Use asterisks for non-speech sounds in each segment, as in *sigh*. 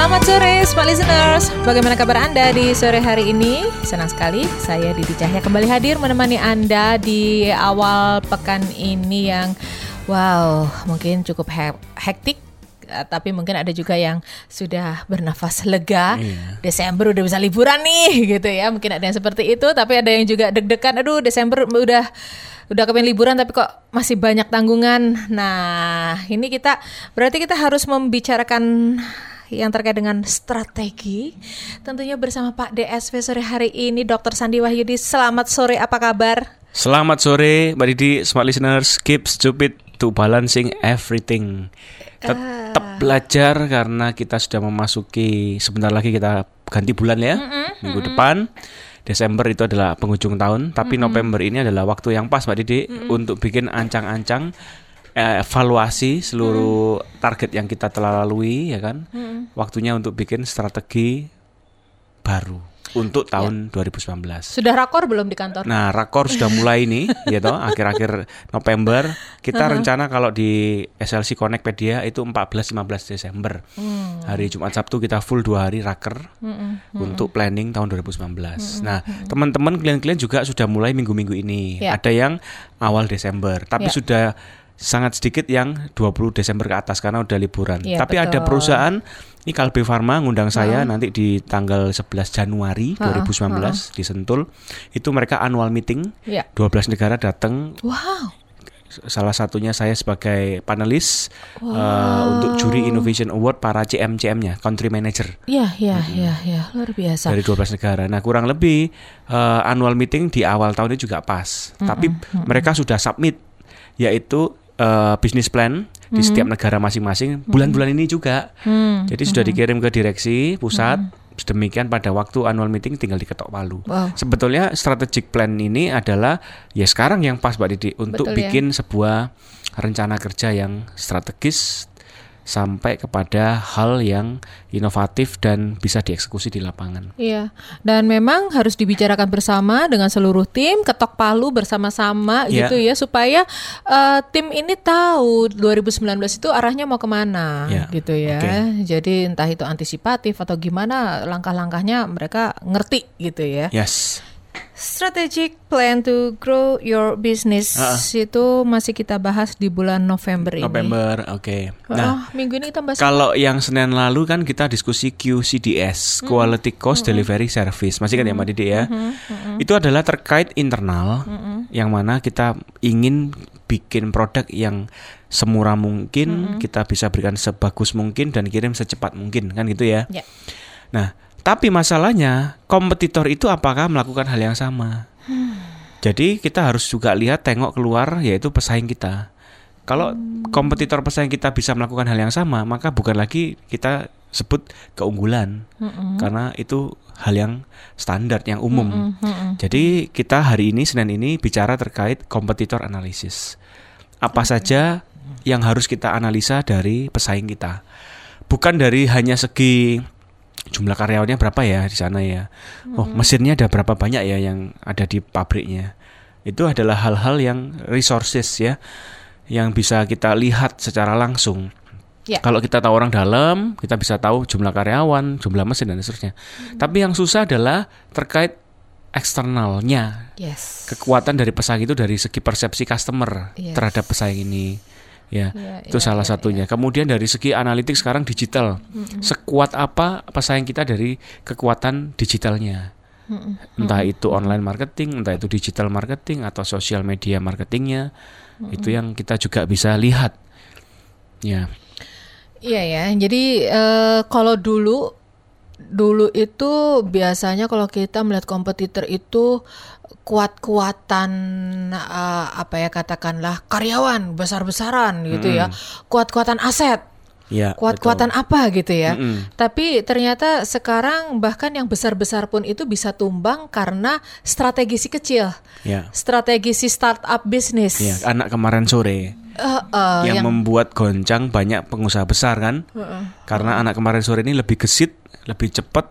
Selamat sore Smart Listeners. Bagaimana kabar Anda di sore hari ini? Senang sekali saya Didi Cahya kembali hadir menemani Anda di awal pekan ini yang Wow mungkin cukup he- hektik eh, tapi mungkin ada juga yang sudah bernafas lega. Desember udah bisa liburan nih *laughs* gitu ya. Mungkin ada yang seperti itu tapi ada yang juga deg-degan aduh Desember udah udah kepengen liburan tapi kok masih banyak tanggungan. Nah ini kita berarti kita harus membicarakan yang terkait dengan strategi. Tentunya bersama Pak DSV sore hari ini Dr. Sandi Wahyudi. Selamat sore apa kabar? Selamat sore Mbak Didi, smart listeners, keep stupid to balancing everything. Tetap belajar karena kita sudah memasuki sebentar lagi kita ganti bulan ya, minggu depan. Desember itu adalah penghujung tahun, tapi November ini adalah waktu yang pas Mbak Didi untuk bikin ancang-ancang evaluasi seluruh target yang kita telah lalui ya kan. Waktunya untuk bikin strategi baru untuk tahun 2019. sudah rakor belum di kantor Nah, rakor sudah mulai nih, *laughs* gitu, akhir-akhir November. Kita rencana kalau di SLC Connectpedia itu 14-15 Desember. Hari Jumat Sabtu kita full dua hari raker untuk planning tahun 2019. Nah, teman-teman klien-klien juga sudah mulai minggu-minggu ini. Ya. Ada yang awal Desember, tapi Ya. sudah sangat sedikit yang 20 Desember ke atas karena udah liburan. Iya, tapi ada betul. perusahaan ini Kalbe Pharma ngundang saya nanti di tanggal 11 Januari 2019 di Sentul. Itu mereka annual meeting. ya 12 negara datang. wow Salah satunya saya sebagai panelis eh, untuk juri Innovation Award para CM-CM-nya, country manager ya ya ya ya luar biasa dari 12 negara. Nah, kurang lebih eh, annual meeting di awal tahun ini juga pas. Tapi mereka sudah submit yaitu eh, business plan di setiap negara masing-masing bulan-bulan ini juga. Hmm, Jadi sudah dikirim ke direksi pusat. Demikian pada waktu annual meeting tinggal diketok palu. Wow. Sebetulnya strategic plan ini adalah ya sekarang yang pas Mbak Didi untuk Betul ya. bikin sebuah rencana kerja yang strategis sampai kepada hal yang inovatif dan bisa dieksekusi di lapangan. Iya, dan memang harus dibicarakan bersama dengan seluruh tim, ketok palu bersama-sama Iya. gitu ya, supaya eh, tim ini tahu 2019 itu arahnya mau ke mana, Iya, gitu ya. oke. Jadi entah itu antisipatif atau gimana langkah-langkahnya mereka ngerti gitu ya. Yes. Strategic plan to grow your business itu masih kita bahas di bulan November ini. November, oke. Nah, oh, minggu ini kita bahas kalau yang Senin lalu kan kita diskusi QCDS, Quality Cost Delivery Service. Masih kan ya Mbak Didi ya? Itu adalah terkait internal yang mana kita ingin bikin produk yang semurah mungkin, kita bisa berikan sebagus mungkin dan kirim secepat mungkin, kan gitu ya. Ya. Nah, tapi masalahnya kompetitor itu apakah melakukan hal yang sama? Jadi kita harus juga lihat tengok keluar yaitu pesaing kita. Kalau kompetitor pesaing kita bisa melakukan hal yang sama, maka bukan lagi kita sebut keunggulan. Karena itu hal yang standar, yang umum. Jadi kita hari ini Senin ini bicara terkait kompetitor analisis. Apa saja yang harus kita analisa dari pesaing kita. Bukan dari hanya segi jumlah karyawannya berapa ya di sana ya. Oh, mesinnya ada berapa banyak ya yang ada di pabriknya. Itu adalah hal-hal yang resources ya yang bisa kita lihat secara langsung. Ya. Kalau kita tahu orang dalam, kita bisa tahu jumlah karyawan, jumlah mesin dan seterusnya. Tapi yang susah adalah terkait eksternalnya. Yes. Kekuatan dari pesaing itu dari segi persepsi customer Yes. terhadap pesaing ini. Ya, Ya, itu ya, salah ya, satunya. Kemudian dari segi analitik sekarang digital. Sekuat apa pesaing kita dari kekuatan digitalnya? Entah itu online marketing, entah itu digital marketing atau sosial media marketingnya. Itu yang kita juga bisa lihat. Ya. Iya ya, jadi eh, kalau dulu dulu itu biasanya kalau kita melihat kompetitor itu kuat-kuatan eh, apa ya katakanlah karyawan besar-besaran gitu ya, kuat-kuatan aset. Ya, kuat-kuatan apa gitu ya. Mm-mm. Tapi ternyata sekarang bahkan yang besar-besar pun itu bisa tumbang karena strategi si kecil, Ya. strategi si startup bisnis. Ya, anak kemarin sore Eh, eh, yang, yang membuat goncang banyak pengusaha besar kan? Karena anak kemarin sore ini lebih gesit, lebih cepat,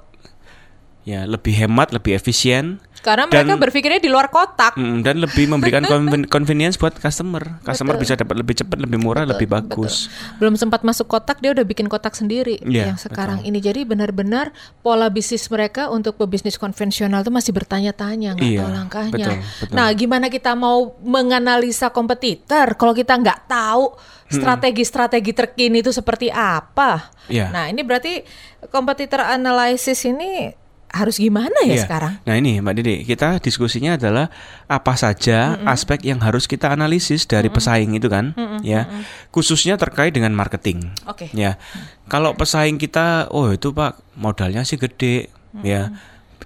ya lebih hemat, lebih efisien. Karena mereka dan- berpikirnya di luar kotak. Mm, dan lebih memberikan *laughs* conven- convenience buat customer. Customer bisa dapat lebih cepat, lebih murah, lebih bagus. Belum sempat masuk kotak dia udah bikin kotak sendiri Iya, yang sekarang ini. Jadi benar-benar pola bisnis mereka untuk pebisnis konvensional itu masih bertanya-tanya nggak Iya, tahu langkahnya. betul, betul. Nah, gimana kita mau menganalisa kompetitor kalau kita nggak tahu strategi-strategi terkini itu seperti apa? Iya. Nah, ini berarti kompetitor analysis ini harus gimana ya Iya. sekarang? Nah ini Mbak Didi, kita diskusinya adalah apa saja aspek yang harus kita analisis dari pesaing itu kan, ya, khususnya terkait dengan marketing. Oke. Ya, kalau pesaing kita, oh itu Pak modalnya sih gede, ya,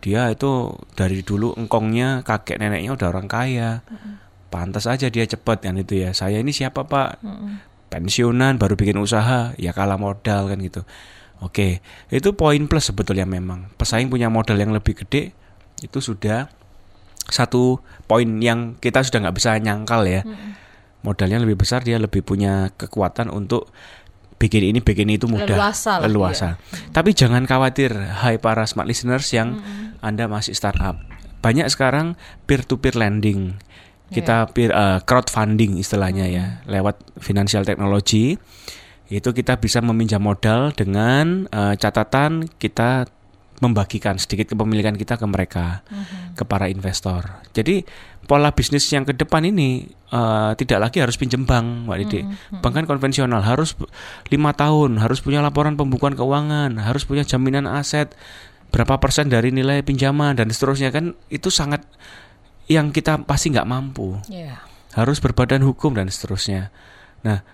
dia itu dari dulu engkongnya kakek neneknya udah orang kaya, pantas aja dia cepat kan itu ya. Saya ini siapa Pak? Pensiunan baru bikin usaha, ya kalah modal kan gitu. Oke, itu poin plus sebetulnya memang. Pesaing punya modal yang lebih gede, itu sudah satu poin yang kita sudah nggak bisa nyangkal ya. Modalnya lebih besar, dia lebih punya kekuatan untuk bikin ini, bikin itu mudah, Leluasa lah, leluasa. Tapi jangan khawatir, hai para smart listeners yang anda masih startup. Banyak sekarang peer to peer lending, kita peer eh, crowdfunding istilahnya ya, lewat financial technology itu kita bisa meminjam modal dengan eh, catatan kita membagikan sedikit kepemilikan kita ke mereka, ke para investor. Jadi pola bisnis yang ke depan ini eh, tidak lagi harus pinjem bank, Mbak Didi. Bank kan konvensional harus lima tahun, harus punya laporan pembukuan keuangan, harus punya jaminan aset berapa persen dari nilai pinjaman dan seterusnya kan itu sangat yang kita pasti nggak mampu Iya. harus berbadan hukum dan seterusnya. Nah,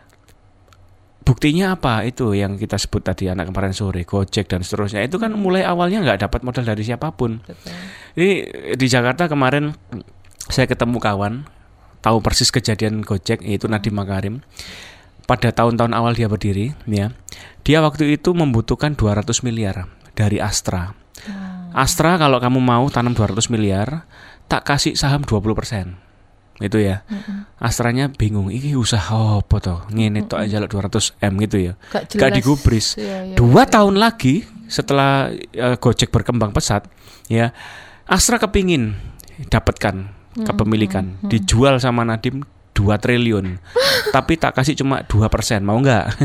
buktinya apa itu yang kita sebut tadi anak kemarin sore, Gojek dan seterusnya itu kan mulai awalnya nggak dapat modal dari siapa pun. Betul. Ini di Jakarta kemarin saya ketemu kawan tahu persis kejadian Gojek yaitu Nadiem Makarim. Pada tahun-tahun awal dia berdiri, ya, dia waktu itu membutuhkan 200 miliar dari Astra. Astra kalau kamu mau tanam 200 miliar, tak kasih saham 20%. Itu ya. Astranya bingung, ini usaha apa toh? Ngene tok aja 200 M gitu ya. Gak Gak jelas. digubris. Iya, iya, Dua tahun lagi setelah eh, Gojek berkembang pesat, ya Astra kepingin dapatkan kepemilikan, dijual sama Nadim 2 triliun, *laughs* tapi tak kasih cuma 2 persen, mau nggak? *laughs*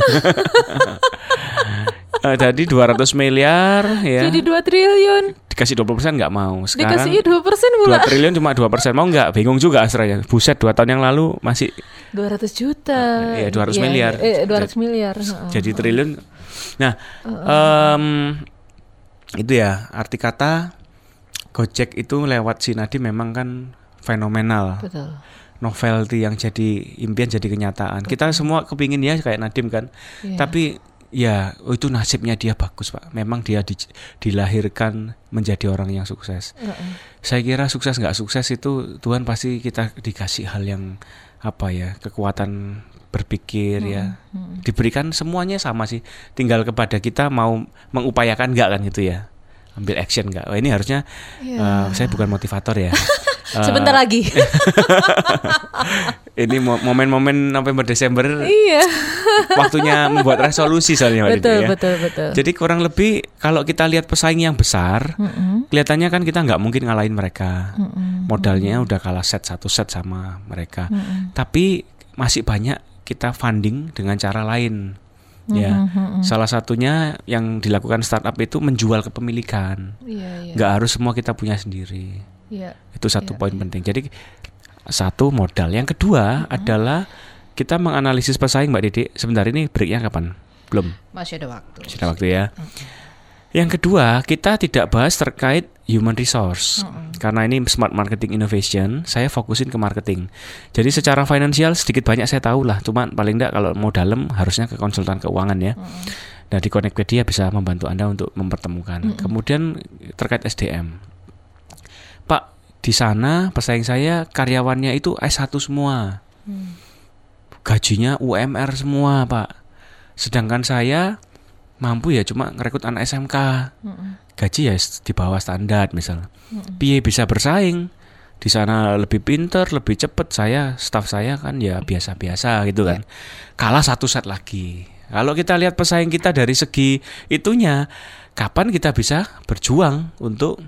Eh, Jadi 200 miliar ya Jadi 2 triliun. dikasih 20 persen nggak mau. Sekarang Dikasih 2 persen 2 pula. triliun cuma 2 persen mau nggak? Bingung juga Astra ya. Buset 2 tahun yang lalu masih 200 juta. Iya, 200 miliar. Eh, 200 miliar. Jadi triliun. Nah, em, itu ya arti kata Gojek itu lewat si Nadiem memang kan fenomenal. Betul. Novelty yang jadi impian jadi kenyataan. Kita semua kepingin ya kayak Nadiem kan. Iya. Tapi ya oh, itu nasibnya dia bagus pak. Memang dia di- dilahirkan menjadi orang yang sukses. Heeh. Saya kira sukses nggak sukses itu Tuhan pasti kita dikasih hal yang apa ya kekuatan berpikir ya diberikan semuanya sama sih tinggal kepada kita mau mengupayakan nggak kan gitu ya ambil action nggak Wah, ini harusnya eh, saya bukan motivator ya *laughs* Eh, Sebentar lagi. *laughs* ini mo- momen-momen November Desember iya. waktunya membuat resolusi soalnya Betul, ya. betul, betul. Jadi kurang lebih kalau kita lihat pesaing yang besar, kelihatannya kan kita nggak mungkin ngalahin mereka. Modalnya udah kalah set satu set sama mereka. Tapi masih banyak kita funding dengan cara lain. Ya, salah satunya yang dilakukan startup itu menjual kepemilikan. Iya, iya. Nggak harus semua kita punya sendiri. Iya. Itu satu poin penting. Jadi satu modal. Yang kedua adalah kita menganalisis pesaing Mbak Didi. Sebentar ini breaknya kapan? Belum. Masih ada waktu. Sudah waktu ya. Yang kedua, kita tidak bahas terkait human resource. Karena ini smart marketing innovation, saya fokusin ke marketing. Jadi secara finansial sedikit banyak saya tahu lah, cuman paling tidak kalau mau dalam harusnya ke konsultan keuangan ya. Nah, di Connectpedia bisa membantu Anda untuk mempertemukan. Kemudian terkait SDM. Pak, di sana pesaing saya karyawannya itu S1 semua. Gajinya UMR semua, Pak. Sedangkan saya mampu ya cuma ngerekrut anak SMK. Gaji ya di bawah standar misalnya. Piye bisa bersaing? Di sana lebih pinter, lebih cepet. Saya, staff saya kan ya biasa-biasa gitu kan. Kalah satu set lagi. Kalau kita lihat pesaing kita dari segi itunya, kapan kita bisa berjuang untuk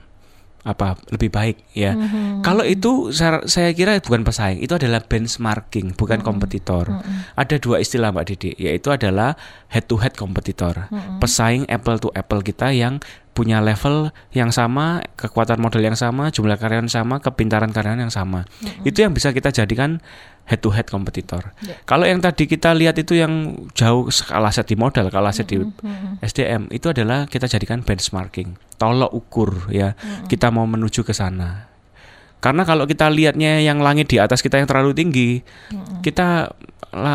apa lebih baik ya. Kalau itu saya, saya kira bukan pesaing, itu adalah benchmarking, bukan kompetitor. Ada dua istilah Mbak Didi, yaitu adalah head to head kompetitor. Pesaing apple to apple kita yang punya level yang sama, kekuatan modal yang sama, jumlah karyawan sama, kepintaran karyawan yang sama. Itu yang bisa kita jadikan head to head kompetitor. Ya. Kalau yang tadi kita lihat itu yang jauh kalah set di modal, kalah set di SDM, itu adalah kita jadikan benchmarking, tolok ukur ya. Kita mau menuju ke sana. Karena kalau kita lihatnya yang langit di atas kita yang terlalu tinggi, kita la-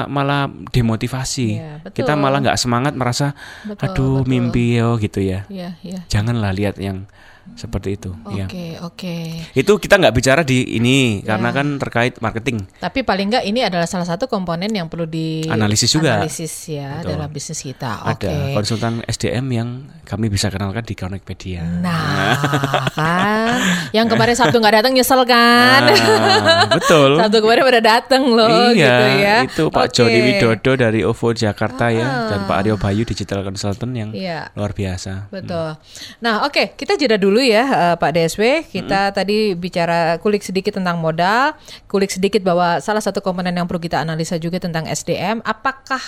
malah demotivasi. Iya, betul. kita malah nggak semangat merasa Betul, aduh betul. mimpi yo gitu ya. Iya, iya. Janganlah lihat yang seperti itu ya. Oke, oke. Itu kita nggak bicara di ini karena Ya. kan terkait marketing. Tapi paling enggak ini adalah salah satu komponen yang perlu di Analisis juga. analisis ya Betul. dalam bisnis kita. Oke. Ada konsultan SDM yang kami bisa kenalkan di Connectpedia. Nah, kan yang kemarin Sabtu nggak datang nyesel kan? Ah, betul. *laughs* Sabtu kemarin pada datang loh iya, gitu ya. itu Pak Oke. Jody Widodo dari OVO Jakarta ya dan Pak Aryo Bayu Digital Consultant yang Iya. luar biasa. Betul. Nah, oke, kita jeda dulu ya, eh, Pak DSW. Kita tadi bicara kulik sedikit tentang modal, kulik sedikit bahwa salah satu komponen yang perlu kita analisa juga tentang SDM. Apakah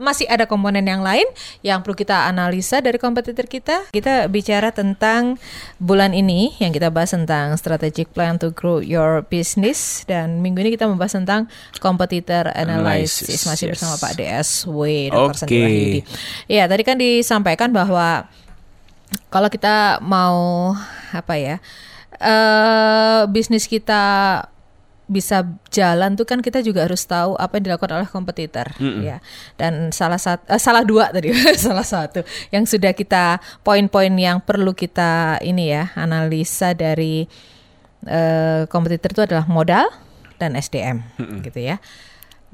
masih ada komponen yang lain yang perlu kita analisa dari kompetitor kita? Kita bicara tentang bulan ini yang kita bahas tentang strategic plan to grow your business dan minggu ini kita membahas tentang competitor analysis. Analysis, Masih yes. bersama Pak DSW Dr. Oke. Sandi. Ya, tadi kan disampaikan bahwa kalau kita mau apa ya eh bisnis kita bisa jalan tuh kan kita juga harus tahu apa yang dilakukan oleh kompetitor ya. Dan salah satu salah dua tadi *laughs* salah satu yang sudah kita poin-poin yang perlu kita ini ya analisa dari eh, kompetitor itu adalah modal dan SDM gitu ya.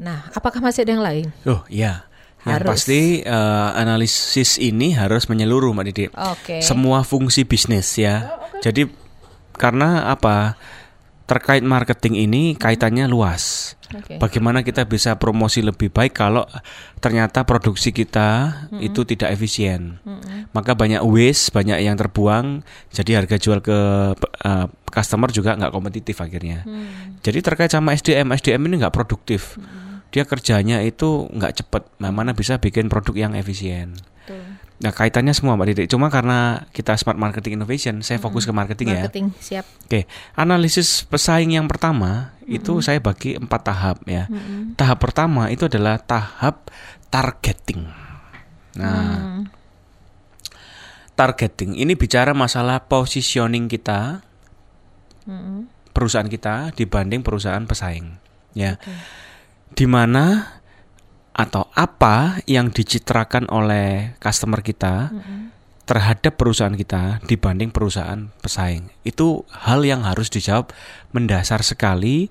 Nah apakah masih ada yang lain? Oh iya. Yang Harus. pasti eh, analisis ini harus menyeluruh Mbak Didi. Oke. Semua fungsi bisnis ya. Jadi karena apa? Terkait marketing ini kaitannya luas. Oke. Bagaimana kita bisa promosi lebih baik kalau ternyata produksi kita itu tidak efisien. Maka banyak waste, banyak yang terbuang, jadi harga jual ke eh, customer juga nggak kompetitif akhirnya. Jadi terkait sama SDM, SDM ini nggak produktif. Dia kerjanya itu nggak cepat. Nah, mana bisa bikin produk yang efisien. Nah kaitannya semua Mbak Didi. Cuma karena kita smart marketing innovation, saya fokus ke marketing, ya. marketing siap Oke, analisis pesaing yang pertama itu saya bagi empat tahap ya. Tahap pertama itu adalah tahap targeting. Nah, targeting ini bicara masalah positioning kita, perusahaan kita dibanding perusahaan pesaing, ya. Di mana atau apa yang dicitrakan oleh customer kita terhadap perusahaan kita dibanding perusahaan pesaing. Itu hal yang harus dijawab mendasar sekali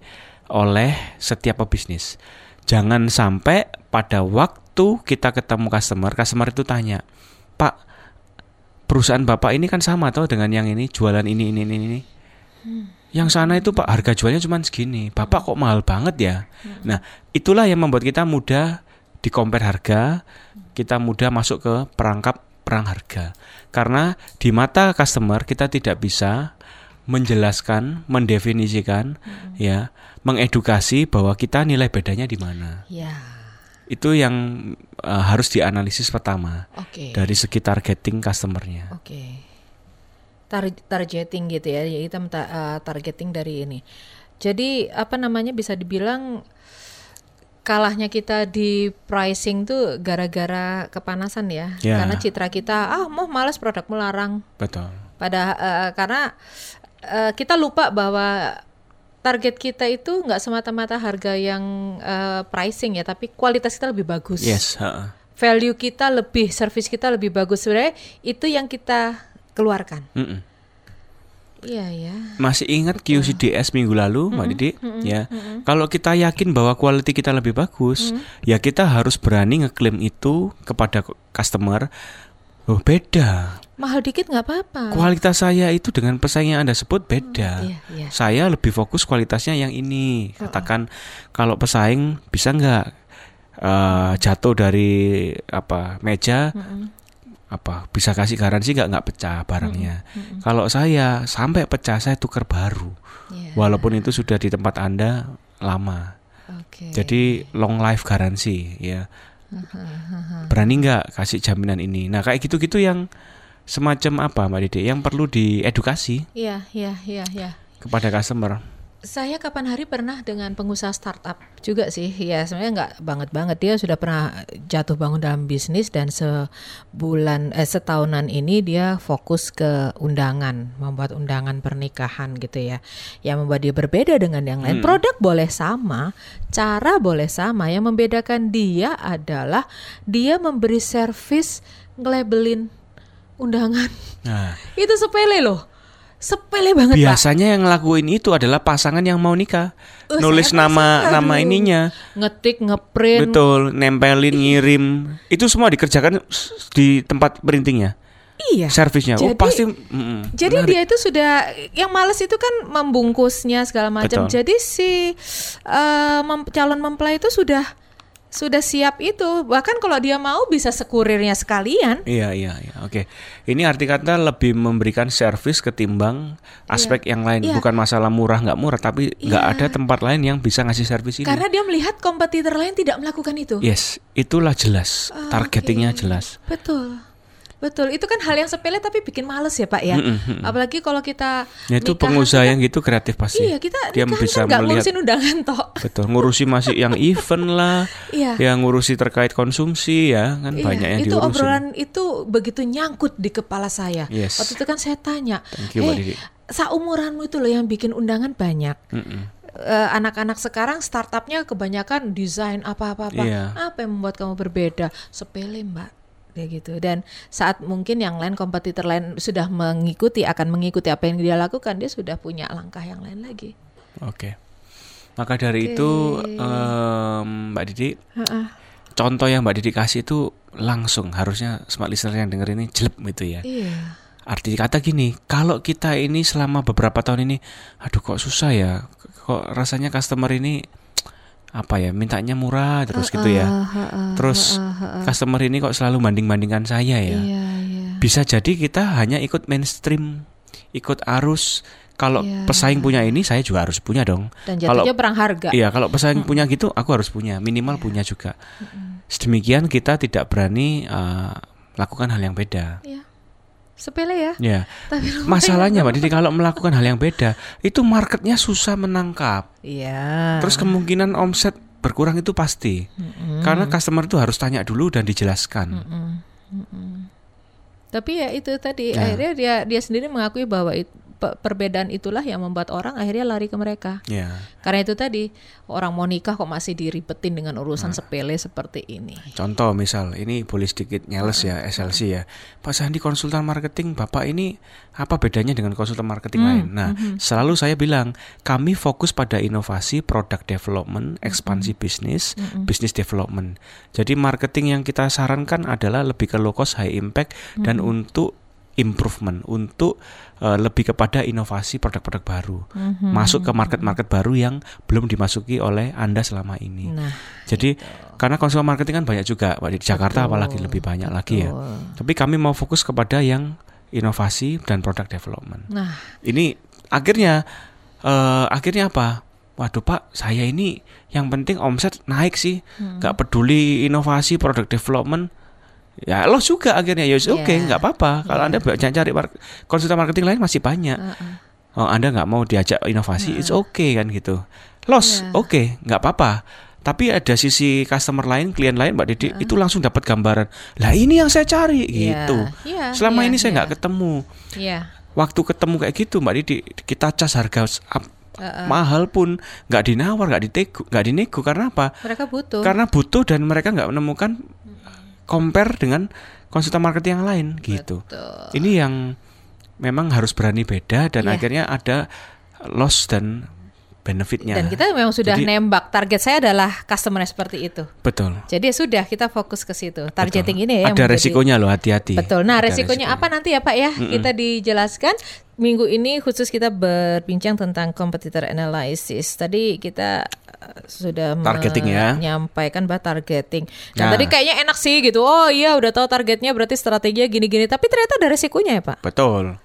oleh setiap pebisnis. Jangan sampai pada waktu kita ketemu customer, customer itu tanya, "Pak, perusahaan Bapak ini kan sama atau dengan yang ini jualan ini ini ini ini?" Yang sana itu Pak harga jualnya cuma segini. Bapak kok mahal banget ya? Nah, itulah yang membuat kita mudah di compare harga, kita mudah masuk ke perangkap perang harga. Karena di mata customer kita tidak bisa menjelaskan, mendefinisikan ya, mengedukasi bahwa kita nilai bedanya di mana. ya Itu yang eh, harus dianalisis pertama oke dari segi targeting customernya. Oke. Tar- targeting gitu ya. ya kita eh, targeting dari ini. Jadi apa namanya bisa dibilang kalahnya kita di pricing tuh gara-gara kepanasan ya. Ya. Karena citra kita ah mau males produk melarang. Betul. Pada eh, karena eh, kita lupa bahwa target kita itu nggak semata-mata harga yang eh, pricing ya, tapi kualitas kita lebih bagus Yes, heeh. value kita lebih, service kita lebih bagus sebenarnya itu yang kita keluarkan. Mm-mm. Iya ya. Masih ingat QCDS minggu lalu, Mbak Didi? Ya. Kalau kita yakin bahwa quality kita lebih bagus, ya kita harus berani ngeklaim itu kepada customer. Oh, beda. Mahal dikit nggak apa-apa. Kualitas saya itu dengan pesaing yang Anda sebut beda. Iya, iya. Saya lebih fokus kualitasnya yang ini. Katakan kalau pesaing bisa nggak eh, jatuh dari apa meja apa bisa kasih garansi nggak nggak pecah barangnya. Kalau saya sampai pecah saya tukar baru. Iya. Walaupun itu sudah di tempat Anda lama. Oke. Jadi long life garansi ya. *laughs* Berani nggak kasih jaminan ini? Nah kayak gitu-gitu yang semacam apa Mbak Dede yang perlu diedukasi Iya, iya, iya, iya. kepada customer. Saya kapan hari pernah dengan pengusaha startup juga sih. Ya sebenarnya nggak banget banget dia sudah pernah jatuh bangun dalam bisnis dan sebulan eh, setahunan ini dia fokus ke undangan, membuat undangan pernikahan gitu ya. Yang membuat dia berbeda dengan yang lain. Produk boleh sama, cara boleh sama. Yang membedakan dia adalah dia memberi servis ngelabelin undangan. Nah, Itu sepele loh. Sepele banget, Pak. biasanya yang ngelakuin itu adalah pasangan yang mau nikah. Oh, Nulis nama nama aduh. ininya. Ngetik, ngeprint, Betul, nempelin, ngirim. Itu semua dikerjakan di tempat printingnya. Iya. Servisnya. oh, Jadi- pasti mm, Jadi menarik. dia itu sudah yang males itu kan membungkusnya segala macam. Jadi si eh, mem- calon mempelai itu sudah sudah siap itu. Bahkan kalau dia mau bisa sekurirnya sekalian. Iya iya iya oke ini arti kata lebih memberikan servis ketimbang aspek yang lain Iya. bukan masalah murah nggak murah tapi nggak Iya. ada tempat lain yang bisa ngasih servis ini Karena dia melihat kompetitor lain tidak melakukan itu. yes itulah jelas Ah, targetingnya oke. jelas Betul. Betul, itu kan hal yang sepele tapi bikin males ya Pak ya. Apalagi kalau kita ya itu pengusaha kita- yang gitu kreatif pasti Iya, kita dia bisa kan nggak melihat ngurusin undangan toh. betul ngurusi masih yang *laughs* event lah Iya. yang ngurusi terkait konsumsi ya kan Iya, banyak yang itu diurusin obrolan itu begitu nyangkut di kepala saya. Yes. Waktu itu kan saya tanya, Thank you, Mbak eh, Didi." saumuranmu itu loh yang bikin undangan banyak. Mm-mm. Eh, anak-anak sekarang startupnya kebanyakan desain apa-apa-apa. Iya. Apa yang membuat kamu berbeda? Sepele mbak, kayak gitu. Dan saat mungkin yang lain kompetitor lain sudah mengikuti, akan mengikuti apa yang dia lakukan, dia sudah punya langkah yang lain lagi. oke maka dari itu em, Mbak Didi contoh yang Mbak Didi kasih itu langsung harusnya smart listener yang denger ini jelek gitu ya. Iya. Arti kata gini, kalau kita ini selama beberapa tahun ini, aduh kok susah ya, kok rasanya customer ini apa ya, mintanya murah terus gitu ya. Terus customer ini kok selalu banding-bandingkan saya ya. Iya, iya. Bisa jadi kita hanya ikut mainstream, ikut arus. Kalau Iya. pesaing punya ini, saya juga harus punya dong. Dan Kalau perang harga. Iya, kalau pesaing punya gitu, aku harus punya, minimal punya juga. Sedemikian kita tidak berani uh, lakukan hal yang beda. Iya. Sepele ya. Ya, Tapi masalahnya Mbak Didi kalau melakukan hal yang beda, itu marketnya susah menangkap. Iya. Terus kemungkinan omset berkurang itu pasti, karena customer itu harus tanya dulu dan dijelaskan. Tapi ya itu tadi Ya. akhirnya dia dia sendiri mengakui bahwa it- perbedaan itulah yang membuat orang akhirnya lari ke mereka. Ya, Karena itu tadi orang mau nikah kok masih diribetin dengan urusan Nah. sepele seperti ini. contoh misal ini boleh sedikit nyales ya SLC ya, Pak Sandi konsultan marketing, Bapak ini apa bedanya dengan konsultan marketing lain? Nah, selalu saya bilang kami fokus pada inovasi, product development, ekspansi bisnis, business development. Jadi marketing yang kita sarankan adalah lebih ke low cost, high impact dan untuk improvement, untuk uh, lebih kepada inovasi produk-produk baru, masuk ke market-market baru yang belum dimasuki oleh anda selama ini. Nah, Jadi karena konsumen marketing kan banyak juga, Pak, di Jakarta Betul, apalagi lebih banyak lagi ya. betul. Tapi kami mau fokus kepada yang inovasi dan product development. Nah, Ini akhirnya eh, akhirnya apa? Waduh Pak, saya ini yang penting omset naik sih, Hmm. nggak peduli inovasi product development. Ya lo juga akhirnya ya oke Iya. nggak apa-apa kalau anda jangan cari mar- konsultan marketing lain masih banyak uh-uh. oh anda nggak mau diajak inovasi it's okay kan gitu loss Iya. oke nggak apa-apa tapi ada sisi customer lain klien lain mbak Didi itu langsung dapat gambaran lah ini yang saya cari Iya, gitu iya, selama iya, ini saya iya. nggak ketemu Iya. waktu ketemu kayak gitu mbak Didi kita cas harga s- ap- Uh-uh. mahal pun nggak dinawar nggak dinego nggak dinego karena apa Mereka butuh. karena butuh dan mereka nggak menemukan compare dengan konsultan marketing yang lain gitu Betul. ini yang memang harus berani beda dan Iya. akhirnya ada loss dan benefitnya. Dan kita memang sudah Jadi- nembak target saya adalah customer superti itu. betul. Jadi sudah kita fokus ke situ. Targeting betul. ini ya yang ada menjadi- resikonya loh hati-hati. Betul. Nah, Ada resikonya resikonya. apa nanti ya Pak ya? Kita dijelaskan minggu ini khusus kita berbincang tentang competitor analysis. Tadi kita uh, sudah Targeting ya. menyampaikan bahwa targeting. Nah, Nah. tadi kayaknya enak sih gitu. Oh iya, udah tahu targetnya berarti strateginya gini-gini. Tapi ternyata ada resikonya ya Pak. Betul.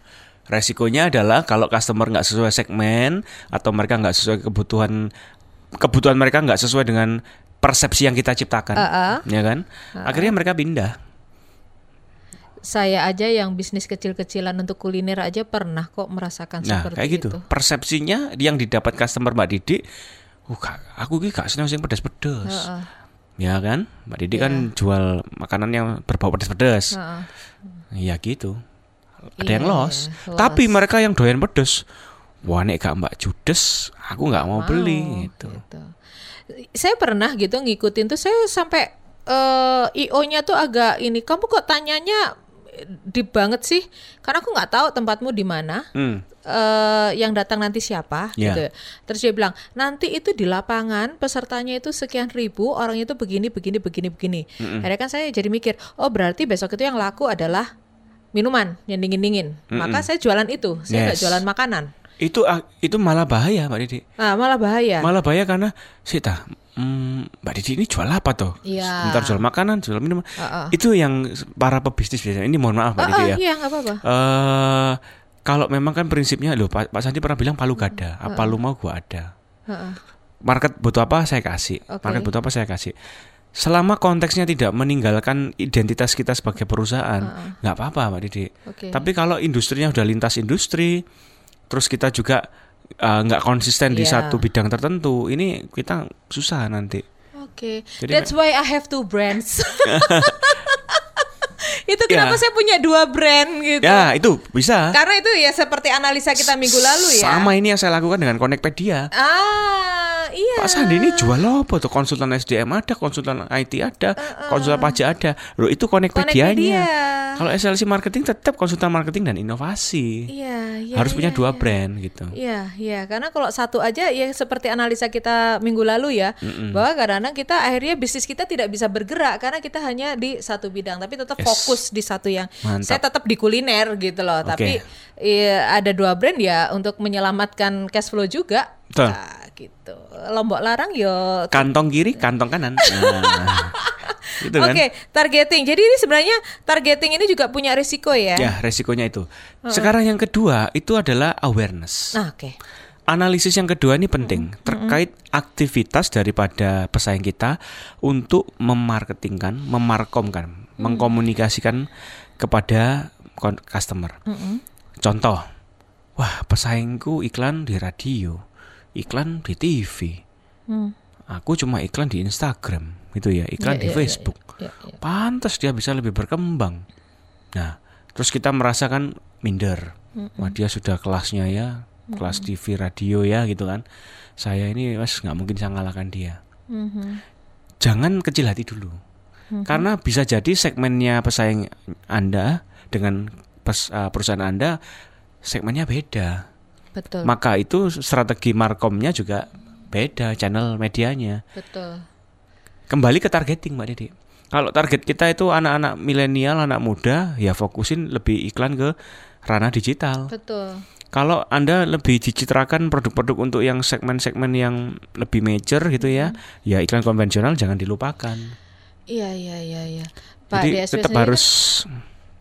Resikonya adalah kalau customer nggak sesuai segmen atau mereka nggak sesuai kebutuhan kebutuhan mereka nggak sesuai dengan persepsi yang kita ciptakan, Uh-uh. ya kan? Akhirnya mereka pindah. Saya aja yang bisnis kecil-kecilan untuk kuliner aja pernah kok merasakan Nah, seperti kayak gitu. itu. Persepsinya yang didapat customer Mbak Didi, uh, aku ki gak seneng sing pedas-pedas. Heeh. Ya kan? Mbak Didi Iya. kan jual makanan yang berbau pedas-pedas. Iya gitu. Ada Iya, yang loss. loss. Tapi mereka yang doyan pedas, wah nek gak Mbak judes, aku nggak mau, beli gitu. gitu. Saya pernah gitu ngikutin tuh saya sampai eh, IO-nya tuh agak ini. Kamu kok tanyanya deep banget sih? Karena aku nggak tahu tempatmu di mana. Hmm. eh yang datang nanti siapa Ya. gitu. Terus dia bilang, "Nanti itu di lapangan pesertanya itu sekian ribu, orang itu begini begini begini begini." Akhirnya kan saya jadi mikir, "Oh, berarti besok itu yang laku adalah minuman yang dingin-dingin." Maka saya jualan itu, saya nggak Yes. jualan makanan. Itu ah, itu malah bahaya Mbak Didi. Nah, malah bahaya. Malah bahaya karena Sita, hmm, Mbak Didi ini jual apa tuh? Iya. Sebentar jual makanan, jual minuman. Heeh. Itu yang para pebisnis biasanya. Ini mohon maaf Mbak Ah, Didi ah, ya. iya apa-apa. Eh kalau memang kan prinsipnya loh Pak, Pak Sandi pernah bilang palu gada, apa lu mau gua ada. Heeh. Market butuh apa saya kasih. Oke. Market butuh apa saya kasih. Selama konteksnya tidak meninggalkan identitas kita sebagai perusahaan, nggak apa-apa Mbak Didi. Oke. Tapi kalau industrinya udah lintas industri, terus kita juga eh, nggak konsisten di Iya. satu bidang tertentu, ini kita susah nanti. Oke. Jadi That's why I have two brands. *laughs* itu kenapa Ya. saya punya dua brand gitu. Ya itu bisa. Karena itu ya seperti analisa kita minggu lalu ya. Sama ini yang saya lakukan dengan Connectpedia. Ah, iya. Pak Sandi ini jual apa tuh? Konsultan SDM ada, konsultan IT ada, konsultan pajak ada. Loh itu. Connectpedia. Kalau SLC marketing tetap konsultan marketing dan inovasi. Iya, iya. Harus punya iya, dua iya. brand gitu. Iya, iya. Karena kalau satu aja ya seperti analisa kita minggu lalu ya, bahwa kadang-kadang kita akhirnya bisnis kita tidak bisa bergerak karena kita hanya di satu bidang, tapi tetap Yes. fokus di satu yang. Mantap. Saya tetap di kuliner gitu loh, Oke. tapi iya, ada dua brand ya untuk menyelamatkan cash flow juga. Betul. Nah, gitu. Lombok larang yo. Kantong kiri, kantong kanan. *laughs* Nah, gitu kan. Oke, targeting. Jadi ini sebenarnya targeting ini juga punya risiko ya. Ya, resikonya itu. Sekarang yang kedua itu adalah awareness. Nah, oke. Analisis yang kedua ini penting terkait aktivitas daripada pesaing kita untuk memarketingkan, memarkomkan, mengkomunikasikan kepada customer. Contoh, wah pesaingku iklan di radio, iklan di TV, Hmm. aku cuma iklan di Instagram, gitu ya, iklan Iya, di iya, iya, Facebook. iya, iya. Pantas dia bisa lebih berkembang. Nah, terus kita merasakan minder. Wah dia sudah kelasnya ya, kelas TV radio ya gitu kan. Saya ini mas nggak mungkin bisa ngalahkan dia. Mhm. Jangan kecil hati dulu, karena bisa jadi segmennya pesaing anda dengan pes- uh, perusahaan anda segmennya beda. Betul. Maka itu strategi markomnya juga beda, channel medianya. Betul. Kembali ke targeting Mbak Didi. Kalau target kita itu anak-anak milenial, anak muda, ya fokusin lebih iklan ke ranah digital. Betul. Kalau Anda lebih dicitrakan produk-produk untuk yang segmen-segmen yang lebih major gitu ya, ya iklan konvensional jangan dilupakan. Iya, iya, iya, iya. Pak Jadi DSP tetap sendiri kan harus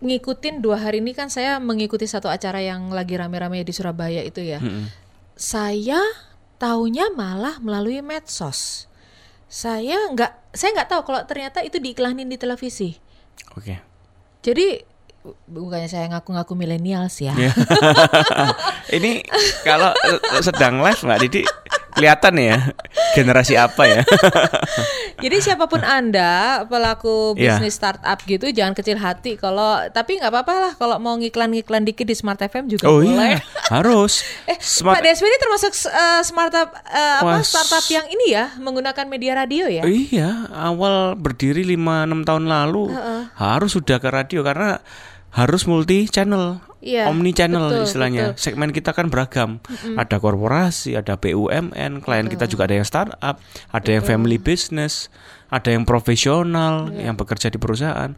ngikutin dua hari ini kan saya mengikuti satu acara yang lagi rame-rame di Surabaya itu ya. Mm-mm. Saya taunya malah melalui medsos. Saya nggak, saya nggak tahu kalau ternyata itu diiklanin di televisi. Oke. Jadi bu- bukannya saya ngaku-ngaku milenials ya. Ya. *laughs* Ini kalau eh, sedang live Mbak Didi kelihatan ya *laughs* generasi apa ya? *laughs* Jadi siapa pun anda pelaku Iya. bisnis startup gitu jangan kecil hati kalau tapi nggak apa-apa lah kalau mau ngiklan-ngiklan dikit di Smart FM juga oh boleh. iya, *laughs* harus. Eh, Smart Pak Deswi ini termasuk uh, startup uh, apa startup yang ini ya menggunakan media radio ya? Iya, awal berdiri 5-6 tahun lalu harus sudah ke radio karena harus multi channel, Iya, omni channel betul, istilahnya. betul. Segmen kita kan beragam. Ada korporasi, ada BUMN, klien kita juga ada yang startup, ada yang family business, ada yang profesional Iya. yang bekerja di perusahaan.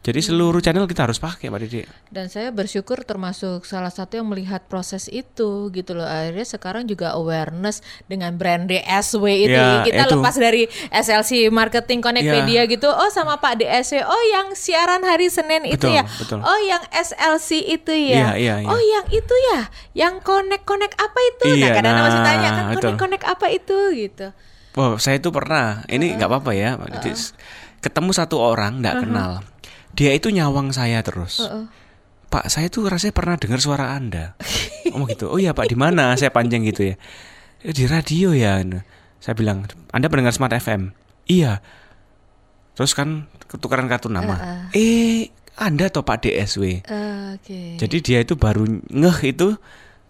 Jadi seluruh channel kita harus pakai, Mbak Didi. Dan saya bersyukur termasuk salah satu yang melihat proses itu gitu loh. Akhirnya sekarang juga awareness dengan brand DSW itu. Ya, kita itu. lepas dari SLC Marketing Connectpedia gitu. Oh sama Pak DSW. Oh yang siaran hari Senin itu Betul, ya. betul. Oh yang SLC itu ya. Iya, iya, iya. Oh yang itu ya. Yang connect-connect apa itu? nah Iya, kadang-kadang masih nah, tanya kan betul. connect-connect apa itu gitu. Wow, saya itu pernah. Ini nggak apa-apa ya, Mbak Didi. Ketemu satu orang nggak kenal. Dia itu nyawang saya terus. Pak, saya tuh rasanya pernah dengar suara Anda. Oh gitu. Oh iya Pak, di mana? Saya panjang gitu ya. "Eh, Di radio ya. Saya bilang, Anda pendengar Smart FM. Iya. Terus kan ketukaran kartu nama. Eh, Anda toh Pak DSW. Oke. Jadi dia itu baru ngeh itu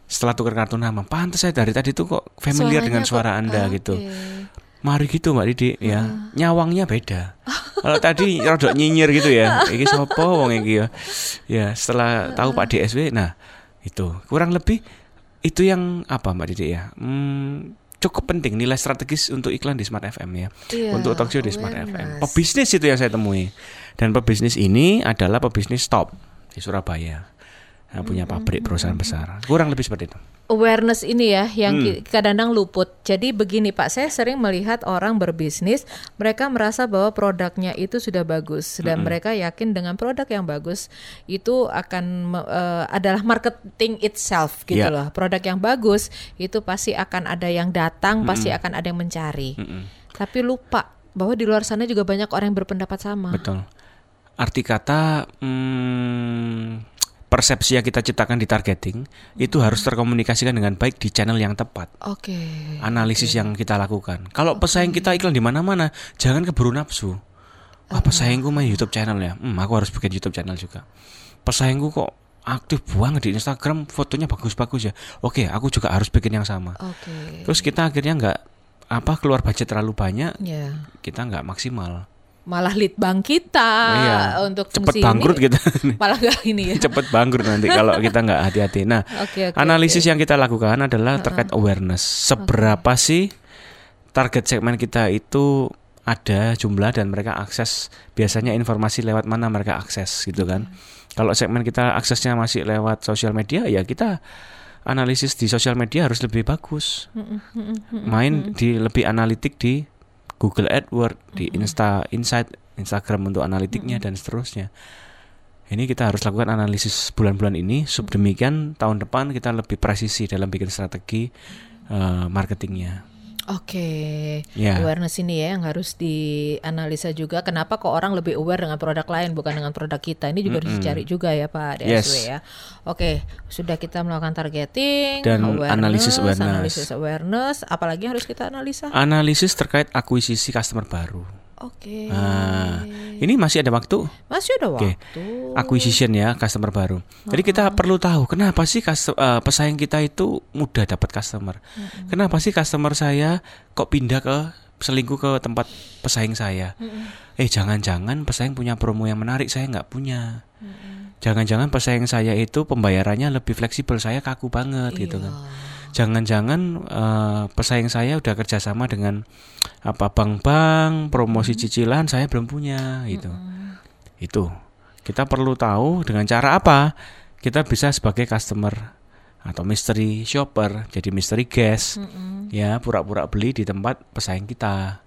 setelah tukar kartu nama. Pantas saya dari tadi tuh kok familiar Suaranya dengan kok- suara Anda oke. gitu. Mari gitu Mbak Didi ya. Nyawangnya beda. Kalau tadi rodok nyinyir gitu ya. Iki sopo wong iki ya. Ya, setelah tahu Pak DSW nah itu kurang lebih itu yang apa Mbak Didi ya. Hmm, cukup penting nilai strategis untuk iklan di Smart FM ya. Iya, untuk talk show di Smart FM. Pebisnis itu yang saya temui. Dan pebisnis ini adalah pebisnis top di Surabaya. Nah, punya pabrik perusahaan besar. Kurang lebih seperti itu. Awareness ini ya yang Hmm. kadang-kadang luput. Jadi begini Pak, saya sering melihat orang berbisnis, mereka merasa bahwa produknya itu sudah bagus dan mereka yakin dengan produk yang bagus itu akan eh, adalah marketing itself gitu Ya. loh. Produk yang bagus itu pasti akan ada yang datang, pasti akan ada yang mencari. Tapi lupa bahwa di luar sana juga banyak orang yang berpendapat sama. Betul. Arti kata hmm, persepsi yang kita ciptakan di targeting itu harus terkomunikasikan dengan baik di channel yang tepat. Oke. Analisis yang kita lakukan. Kalau pesaing kita iklan di mana-mana, jangan keburu nafsu. Wah, pesaingku main YouTube channel ya. Hmm, aku harus bikin YouTube channel juga. Pesaingku kok aktif banget di Instagram, fotonya bagus-bagus ya. Oke, aku juga harus bikin yang sama. Oke. Terus kita akhirnya nggak apa keluar budget terlalu banyak, Ya. kita nggak maksimal. Malah lead bank kita Iya. untuk Cepet fungsi bangkrut ini, kita. *laughs* malah gak ini ya. cepet bangkrut nanti kalau kita nggak hati-hati. Nah, *laughs* Oke, oke, analisis yang kita lakukan adalah terkait awareness. Seberapa sih target segmen kita itu ada jumlah dan mereka akses biasanya informasi lewat mana mereka akses gitu kan. Kalau segmen kita aksesnya masih lewat sosial media ya kita analisis di sosial media harus lebih bagus. Main di lebih analitik di Google AdWords, di Insta Insight, Instagram untuk analitiknya dan seterusnya. Ini kita harus lakukan analisis bulan-bulan ini. Subdemikian tahun depan kita lebih presisi dalam bikin strategi eh, marketingnya. Oke, Ya. awareness ini ya yang harus dianalisa juga. Kenapa kok orang lebih aware dengan produk lain bukan dengan produk kita? Ini juga harus dicari juga ya Pak DSW Yes. ya. Oke, sudah kita melakukan targeting, Dan analisis awareness. analisis awareness. Apalagi harus kita analisa? Analisis terkait akuisisi customer baru. Oke, Nah, ini masih ada waktu masih ada Oke. waktu. acquisition ya customer baru. Jadi kita perlu tahu kenapa sih eh, pesaing kita itu mudah dapat customer. Kenapa sih customer saya kok pindah ke selingkuh ke tempat pesaing saya? Eh jangan-jangan pesaing punya promo yang menarik saya nggak punya. Jangan-jangan pesaing saya itu pembayarannya lebih fleksibel saya kaku banget gitu kan. Jangan-jangan eh, pesaing saya udah kerjasama dengan apa bank-bank promosi cicilan saya belum punya gitu. Itu kita perlu tahu dengan cara apa kita bisa sebagai customer atau mystery shopper jadi mystery guest ya pura-pura beli di tempat pesaing kita.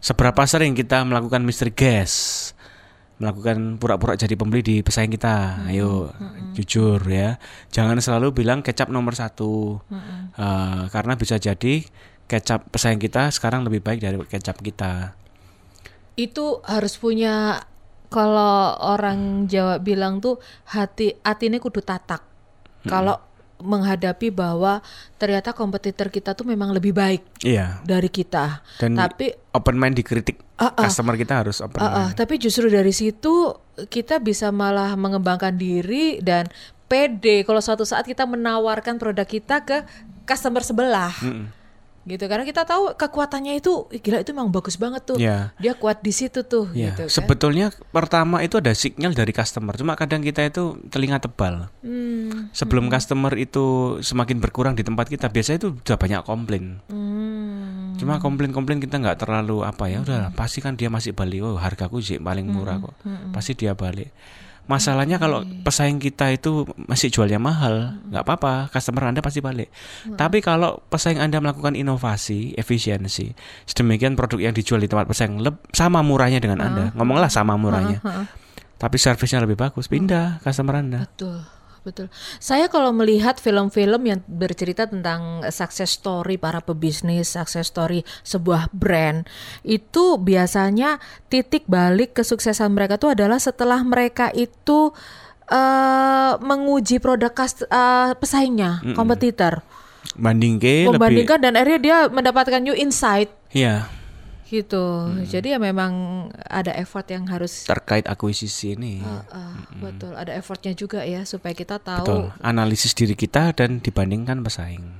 Seberapa sering kita melakukan mystery guest? Melakukan pura-pura jadi pembeli di pesaing kita. Ayo, jujur ya. Jangan selalu bilang kecap nomor satu, Eh, karena bisa jadi kecap pesaing kita sekarang lebih baik dari kecap kita. Itu harus punya kalau orang Jawa bilang tuh hati hatinya kudu tatak. Kalau menghadapi bahwa ternyata kompetitor kita tuh memang lebih baik Iya. dari kita. Dan Tapi open mind dikritik. Ah, ah. Customer kita harus open Ah, ah, mind. tapi justru dari situ kita bisa malah mengembangkan diri dan pede kalau suatu saat kita menawarkan produk kita ke customer sebelah. Gitu karena kita tahu kekuatannya itu gila itu memang bagus banget tuh Ya. dia kuat di situ tuh Ya, gitu kan sebetulnya pertama itu ada sinyal dari customer. Cuma kadang kita itu telinga tebal. Hmm, Sebelum customer itu semakin berkurang di tempat kita, biasanya itu udah banyak komplain. hmm, Cuma komplain-komplain kita nggak terlalu apa ya, udah pasti kan dia masih balik. Oh, hargaku sih paling murah kok. Pasti dia balik. Masalahnya kalau pesaing kita itu masih jualnya mahal, nggak apa-apa, customer Anda pasti balik. Tapi kalau pesaing Anda melakukan inovasi, efisiensi, sedemikian produk yang dijual di tempat pesaing sama murahnya dengan Anda, ngomonglah sama murahnya, tapi servisnya lebih bagus, pindah customer Anda. betul betul. Saya kalau melihat film-film yang bercerita tentang success story para pebisnis success story sebuah brand itu biasanya titik balik kesuksesan mereka itu adalah setelah mereka itu eh menguji produk kas- eh, pesaingnya kompetitor. Banding ke lebih, membandingkan dan akhirnya dia mendapatkan new insight. Ya gitu. Hmm. Jadi ya memang ada effort yang harus terkait akuisisi ini. Uh, uh, betul ada effortnya juga ya supaya kita tahu Betul, analisis diri kita dan dibandingkan pesaing.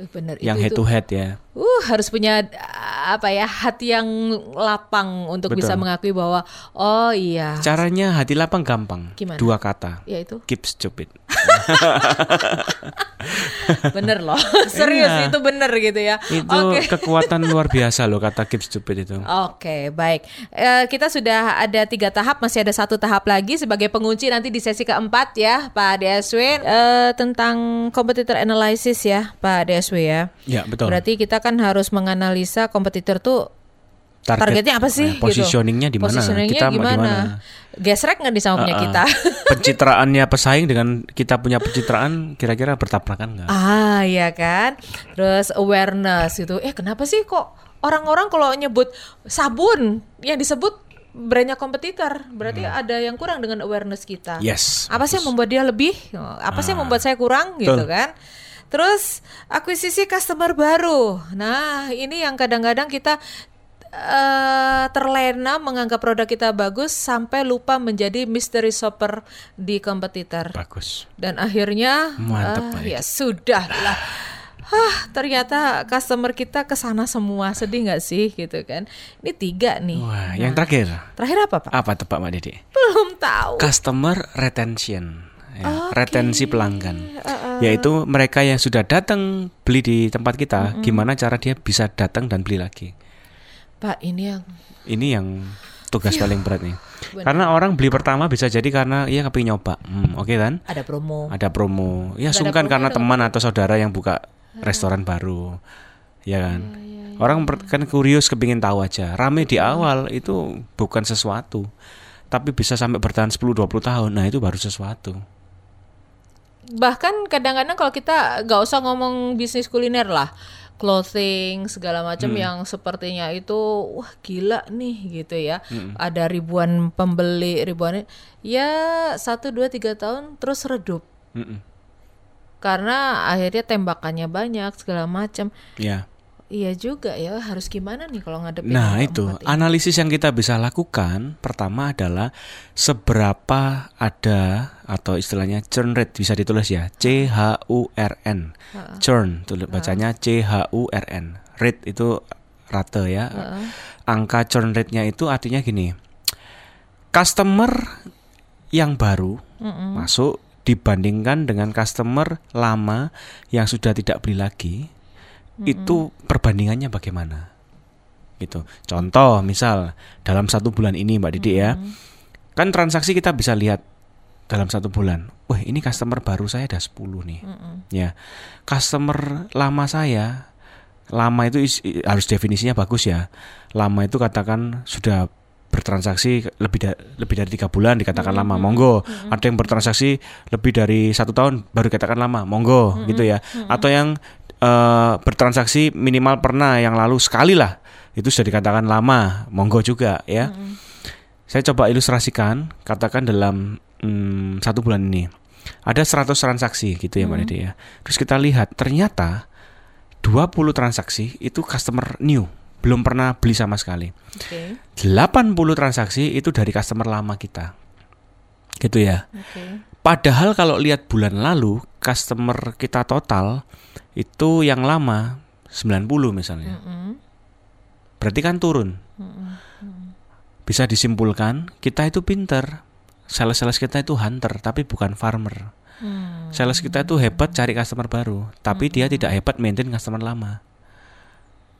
Eh, benar Yang itu, head itu. to head ya. Uh harus punya uh, apa ya hati yang lapang untuk bisa Betul. mengakui bahwa oh iya Caranya hati lapang gampang. Gimana? Dua kata. ya itu Keep stupid. *laughs* bener loh *laughs* serius Iya. itu bener gitu ya. Itu Oke. *laughs* kekuatan luar biasa loh kata keep stupid itu. Oke, baik. Eh, kita sudah ada tiga tahap, masih ada satu tahap lagi sebagai pengunci nanti di sesi keempat ya, Pak DSW Eh, tentang competitor analysis ya, Pak DSW ya. Ya, betul. Berarti kita kan harus menganalisa kompetitor tuh targetnya apa sih? eh, positioningnya gitu. di mana? Positioningnya Kita gimana? mana? Gesrek nggak di sama punya Uh-uh. kita? *laughs* Pencitraannya pesaing dengan kita punya pencitraan kira-kira bertabrakan nggak? ah, ya kan. Terus awareness gitu. Eh, kenapa sih kok orang-orang kalau nyebut sabun yang disebut brandnya kompetitor, berarti ada yang kurang dengan awareness kita. Hmm. Yes. Apa sih yang membuat dia lebih? Apa sih yang membuat saya kurang gitu Ah. Betul. kan? Terus akuisisi customer baru. Nah, ini yang kadang-kadang kita eh, terlena menganggap produk kita bagus sampai lupa menjadi mystery shopper di kompetitor. Bagus. Dan akhirnya Mantap, ah, Mbak ya sudah lah. Hah, ternyata customer kita ke sana semua. Sedih nggak sih gitu kan? Ini tiga nih. Wah, yang terakhir Terakhir apa, Pak? apa tebak Mbak Dede? Belum tahu. Customer retention. Ya, Oke. retensi pelanggan. Yaitu mereka yang sudah datang beli di tempat kita, gimana cara dia bisa datang dan beli lagi. Pak, ini yang Ini yang tugas Iya. paling berat nih. Karena orang beli pertama bisa jadi karena ia kepingin nyoba. Hmm, oke kan? ada promo. Ada promo. Ya ada sungkan promo, karena teman atau saudara yang buka restoran baru. Ya kan? Orang per- kan kurius kepingin tahu aja. Rame di awal itu bukan sesuatu. Tapi bisa sampai bertahan 10 20 tahun. Nah, itu baru sesuatu. Bahkan kadang-kadang kalau kita nggak usah ngomong bisnis kuliner lah, clothing segala macam Hmm. yang sepertinya itu wah gila nih gitu ya. Ada ribuan pembeli, ribuan ya satu dua tiga tahun terus redup Mm-mm. karena akhirnya tembakannya banyak segala macam. Ya. Iya juga ya harus gimana nih kalau ngadepin Nah itu. analisis yang kita bisa lakukan pertama adalah seberapa ada atau istilahnya churn rate bisa ditulis ya. C H U R N. Churn tulis bacanya C H U R N. Rate itu rate ya. Angka churn rate-nya itu artinya gini. Customer yang baru masuk dibandingkan dengan customer lama yang sudah tidak beli lagi itu perbandingannya bagaimana? Gitu. Contoh misal dalam satu bulan ini mbak Didi ya. Kan transaksi kita bisa lihat dalam satu bulan. Wah ini customer baru saya ada 10 nih. Ya. Customer lama saya lama itu is- harus definisinya bagus ya. Lama itu katakan sudah bertransaksi lebih da- lebih dari tiga bulan dikatakan lama. Monggo. Ada yang bertransaksi lebih dari satu tahun baru dikatakan lama. Monggo gitu ya. Atau yang eh, bertransaksi minimal pernah yang lalu sekali lah. Itu sudah dikatakan lama. Monggo juga ya. Saya coba ilustrasikan katakan dalam mm, satu bulan ini. Ada 100 transaksi gitu ya Mbak Dede ya. Terus kita lihat ternyata 20 transaksi itu customer new. Belum pernah beli sama sekali. Oke, 80 transaksi itu dari customer lama kita. Gitu ya. Oke. Padahal kalau lihat bulan lalu customer kita total itu yang lama 90 misalnya. Mm-mm. Berarti kan turun. Mm-mm. Bisa disimpulkan kita itu pinter. Sales-sales kita itu hunter tapi bukan farmer. Hmm. Sales kita itu hebat cari customer baru, tapi dia tidak hebat maintain customer lama.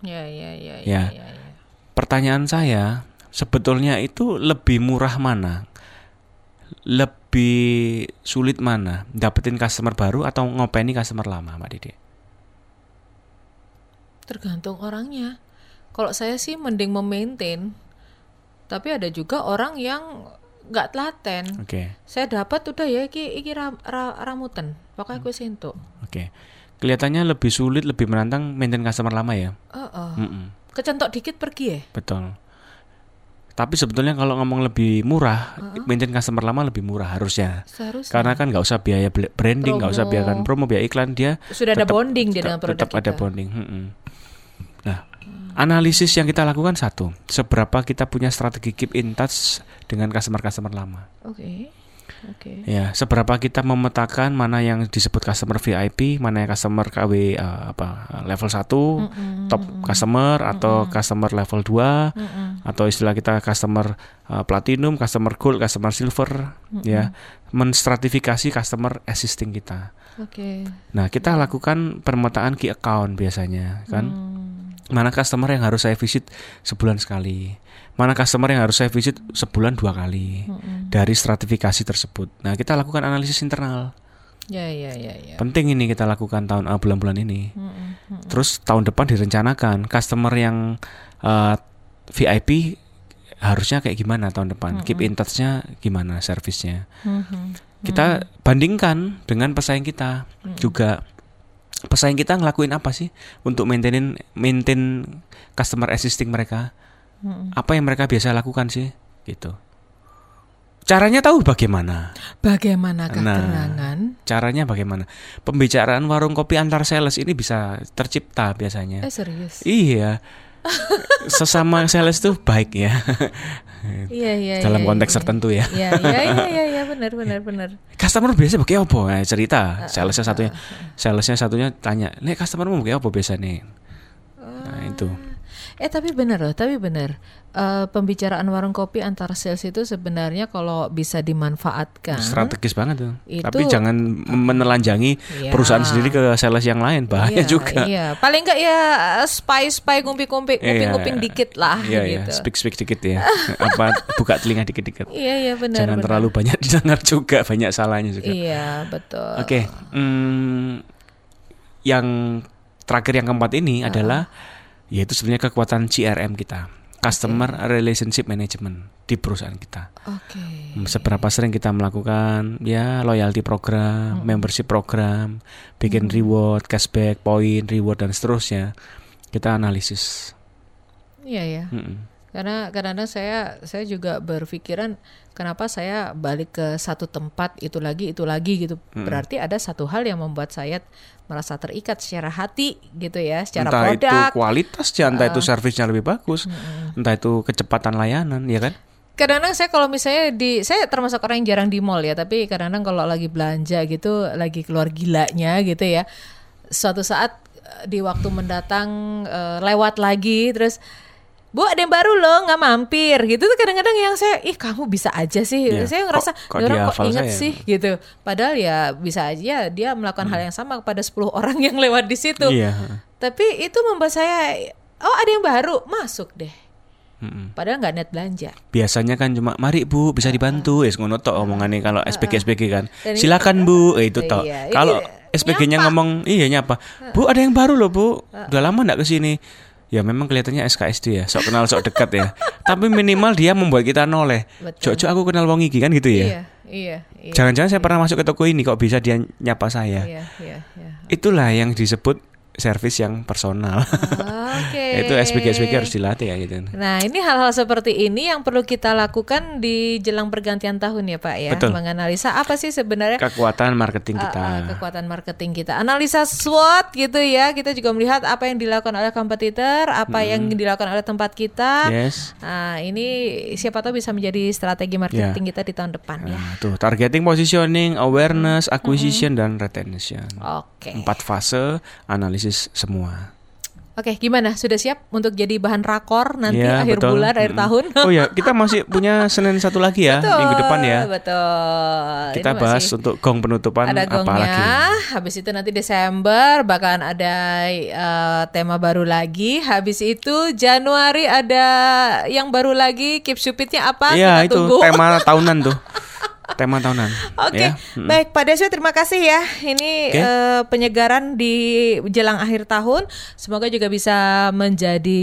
Ya, ya, ya, ya, Ya. ya, ya. Pertanyaan saya, sebetulnya itu lebih murah mana? Lebih sulit mana? Dapetin customer baru atau ngopeni customer lama, Mbak Dede? Tergantung orangnya. Kalau saya sih mending memaintain. Tapi ada juga orang yang nggak telaten. Oke, Saya dapat udah ya iki iki ra, ra- ramutan. Pokoknya gue sentuh. oke. Kelihatannya lebih sulit, lebih menantang maintain customer lama ya. Heeh. Mm-mm, Kecentok dikit pergi ya. betul. Tapi sebetulnya kalau ngomong lebih murah, maintain customer lama lebih murah harusnya. Seharusnya. Karena kan nggak usah biaya branding, nggak usah biaya kan promo, biaya iklan dia Sudah ada tetap- bonding dia dengan produk tetap ada kita. bonding. mm-mm. Nah, analisis yang kita lakukan satu, seberapa kita punya strategi keep in touch dengan customer-customer lama. Oke. Oke. Ya, seberapa kita memetakan mana yang disebut customer VIP, mana yang customer KW eh, apa level 1, top customer atau customer level 2 Mm-mm. atau istilah kita customer uh, platinum, customer gold, customer silver ya. Menstratifikasi customer existing kita. Oke. Nah, kita lakukan pemetaan key account biasanya kan. Hmm. Mana customer yang harus saya visit sebulan sekali. Mana customer yang harus saya visit sebulan dua kali. Dari stratifikasi tersebut. Nah, kita lakukan analisis internal. Ya, ya, ya, ya. Penting ini kita lakukan tahun uh, bulan-bulan ini. Mm-mm. Terus tahun depan direncanakan customer yang uh, VIP harusnya kayak gimana tahun depan? Keep in touch-nya gimana servisnya? Mhm. Kita bandingkan dengan pesaing kita juga. Pesaing kita ngelakuin apa sih untuk maintain maintain customer existing mereka? Mm-mm. Apa yang mereka biasa lakukan sih? Gitu. Caranya tahu bagaimana? Bagaimanakah Nah. Caranya bagaimana? Pembicaraan warung kopi antar sales ini bisa tercipta biasanya. Eh serius? Iya. *laughs* Sesama sales tuh baik ya. Iya, iya. Dalam iya, konteks iya. tertentu ya. Iya, iya, iya, *laughs* iya, iya, benar, benar, benar. Customer biasa pakai apa? Nah, cerita. Salesnya satunya, salesnya satunya tanya, nih customermu pakai apa biasa nih? Nah itu. Eh tapi benar loh, tapi benar. Eh, pembicaraan warung kopi antar sales itu sebenarnya kalau bisa dimanfaatkan. Strategis banget tuh. Itu- Tapi jangan menelanjangi Iya. perusahaan sendiri ke sales yang lain, bahaya Iya, juga. Iya, paling enggak ya spy spy ngumpi-ngumpi, Iya. nguping-nguping dikit lah Iya, iya, gitu. speak speak dikit ya. *laughs* Apa buka telinga dikit-dikit. Iya, iya benar. Jangan benar. terlalu banyak *laughs* didengar juga, banyak salahnya juga. Iya, betul. Oke, hmm, yang terakhir yang keempat ini adalah yaitu sebenarnya kekuatan CRM kita, Customer Relationship Management di perusahaan kita. Oke. Hmm, Seberapa sering kita melakukan ya loyalty program, membership program, bikin reward, cashback, poin, reward dan seterusnya. Kita analisis. Iya, ya. Mm-mm. Karena kadang-kadang saya saya juga berpikiran kenapa saya balik ke satu tempat itu lagi itu lagi gitu. Berarti ada satu hal yang membuat saya merasa terikat secara hati gitu ya, secara entah itu produk. kualitas, ya, entah itu servisnya lebih bagus, entah itu kecepatan layanan, ya kan? Kadang-kadang saya kalau misalnya di saya termasuk orang yang jarang di mall ya, tapi kadang-kadang kalau lagi belanja gitu, lagi keluar gilanya gitu ya. Suatu saat eh, di waktu mendatang eh, lewat lagi terus Bu ada yang baru loh nggak mampir. Gitu tuh kadang-kadang yang saya ih kamu bisa aja sih. Iya, saya kok- ngerasa kok "Ini orang dia kok inget saya?" sih? Gitu. Padahal ya bisa aja dia melakukan hal yang sama kepada 10 *laughs* orang yang lewat di situ. Iya. tapi itu membuat saya oh ada yang baru masuk deh. Mm-mm. padahal nggak net belanja. Biasanya kan cuma mari Bu bisa dibantu, es ngono tok omongannya kalau SPG SPG kan. Dan ini- Silakan Bu, eh, itu tok. Iya, Kalau SPG-nya ngomong iya nyapa. Bu ada yang baru loh Bu. Udah lama enggak ke sini. Ya memang kelihatannya SKSD ya, sok kenal sok dekat ya. Tapi minimal dia membuat kita noleh. Jok aku kenal wong iki kan gitu ya. Iya, iya, iya. Jangan-jangan saya pernah masuk ke toko ini kok bisa dia nyapa saya. Iya, iya, iya. Itulah yang disebut servis yang personal. *laughs* Oke. Itu SPG SPG harus dilatih ya gitu. Nah, ini hal-hal seperti ini yang perlu kita lakukan di jelang pergantian tahun ya, Pak ya. Betul. Menganalisa apa sih sebenarnya Kekuatan marketing uh, kita. uh, kekuatan marketing kita. Analisa SWOT gitu ya. Kita juga melihat apa yang dilakukan oleh kompetitor, apa yang dilakukan oleh tempat kita. Yes. Nah, ini siapa tahu bisa menjadi strategi marketing kita di tahun depan ya. Nah, tuh targeting, positioning, awareness, acquisition dan retention. Oke. Empat fase analisis semua. Oke, gimana? Sudah siap untuk jadi bahan rakor nanti Ya, akhir betul. bulan, akhir tahun? Oh ya, kita masih punya Senin satu lagi ya minggu depan ya. Betul. Kita Ini bahas untuk gong penutupan ada apa gongnya. lagi. Habis itu nanti Desember bahkan ada eh, tema baru lagi. Habis itu Januari ada yang baru lagi. Keep Stupidnya apa? Iya, itu tunggu. tema *laughs* tahunan tuh. Tema tahunan. Oke, ya. Mm-mm. baik Pak Deswe terima kasih ya. Ini Oke. eh, penyegaran di jelang akhir tahun. Semoga juga bisa menjadi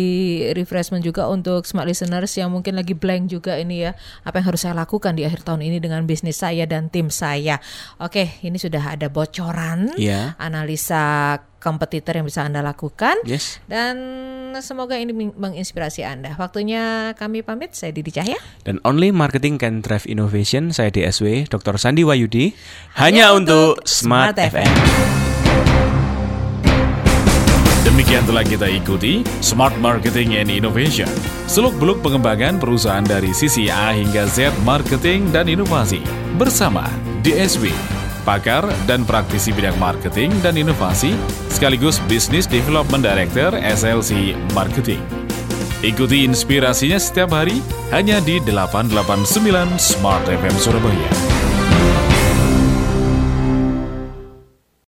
refreshment juga untuk smart listeners yang mungkin lagi blank juga ini ya. Apa yang harus saya lakukan di akhir tahun ini dengan bisnis saya dan tim saya. Oke, ini sudah ada bocoran, Iya. analisa kompetitor yang bisa Anda lakukan. Yes. Dan semoga ini meng- menginspirasi Anda. Waktunya kami pamit. Saya Didi Cahya. Dan Only Marketing Can Drive Innovation, saya DSW, Dr. Sandi Wayudi, Hanya hanya, untuk untuk Smart, Smart FM. Demikian telah kita ikuti Smart Marketing and Innovation. Seluk-beluk pengembangan perusahaan dari sisi A hingga Z marketing dan inovasi bersama DSW, pakar dan praktisi bidang marketing dan inovasi sekaligus Business Development Director SLC Marketing. Ikuti inspirasinya setiap hari hanya di 889 Smart FM Surabaya.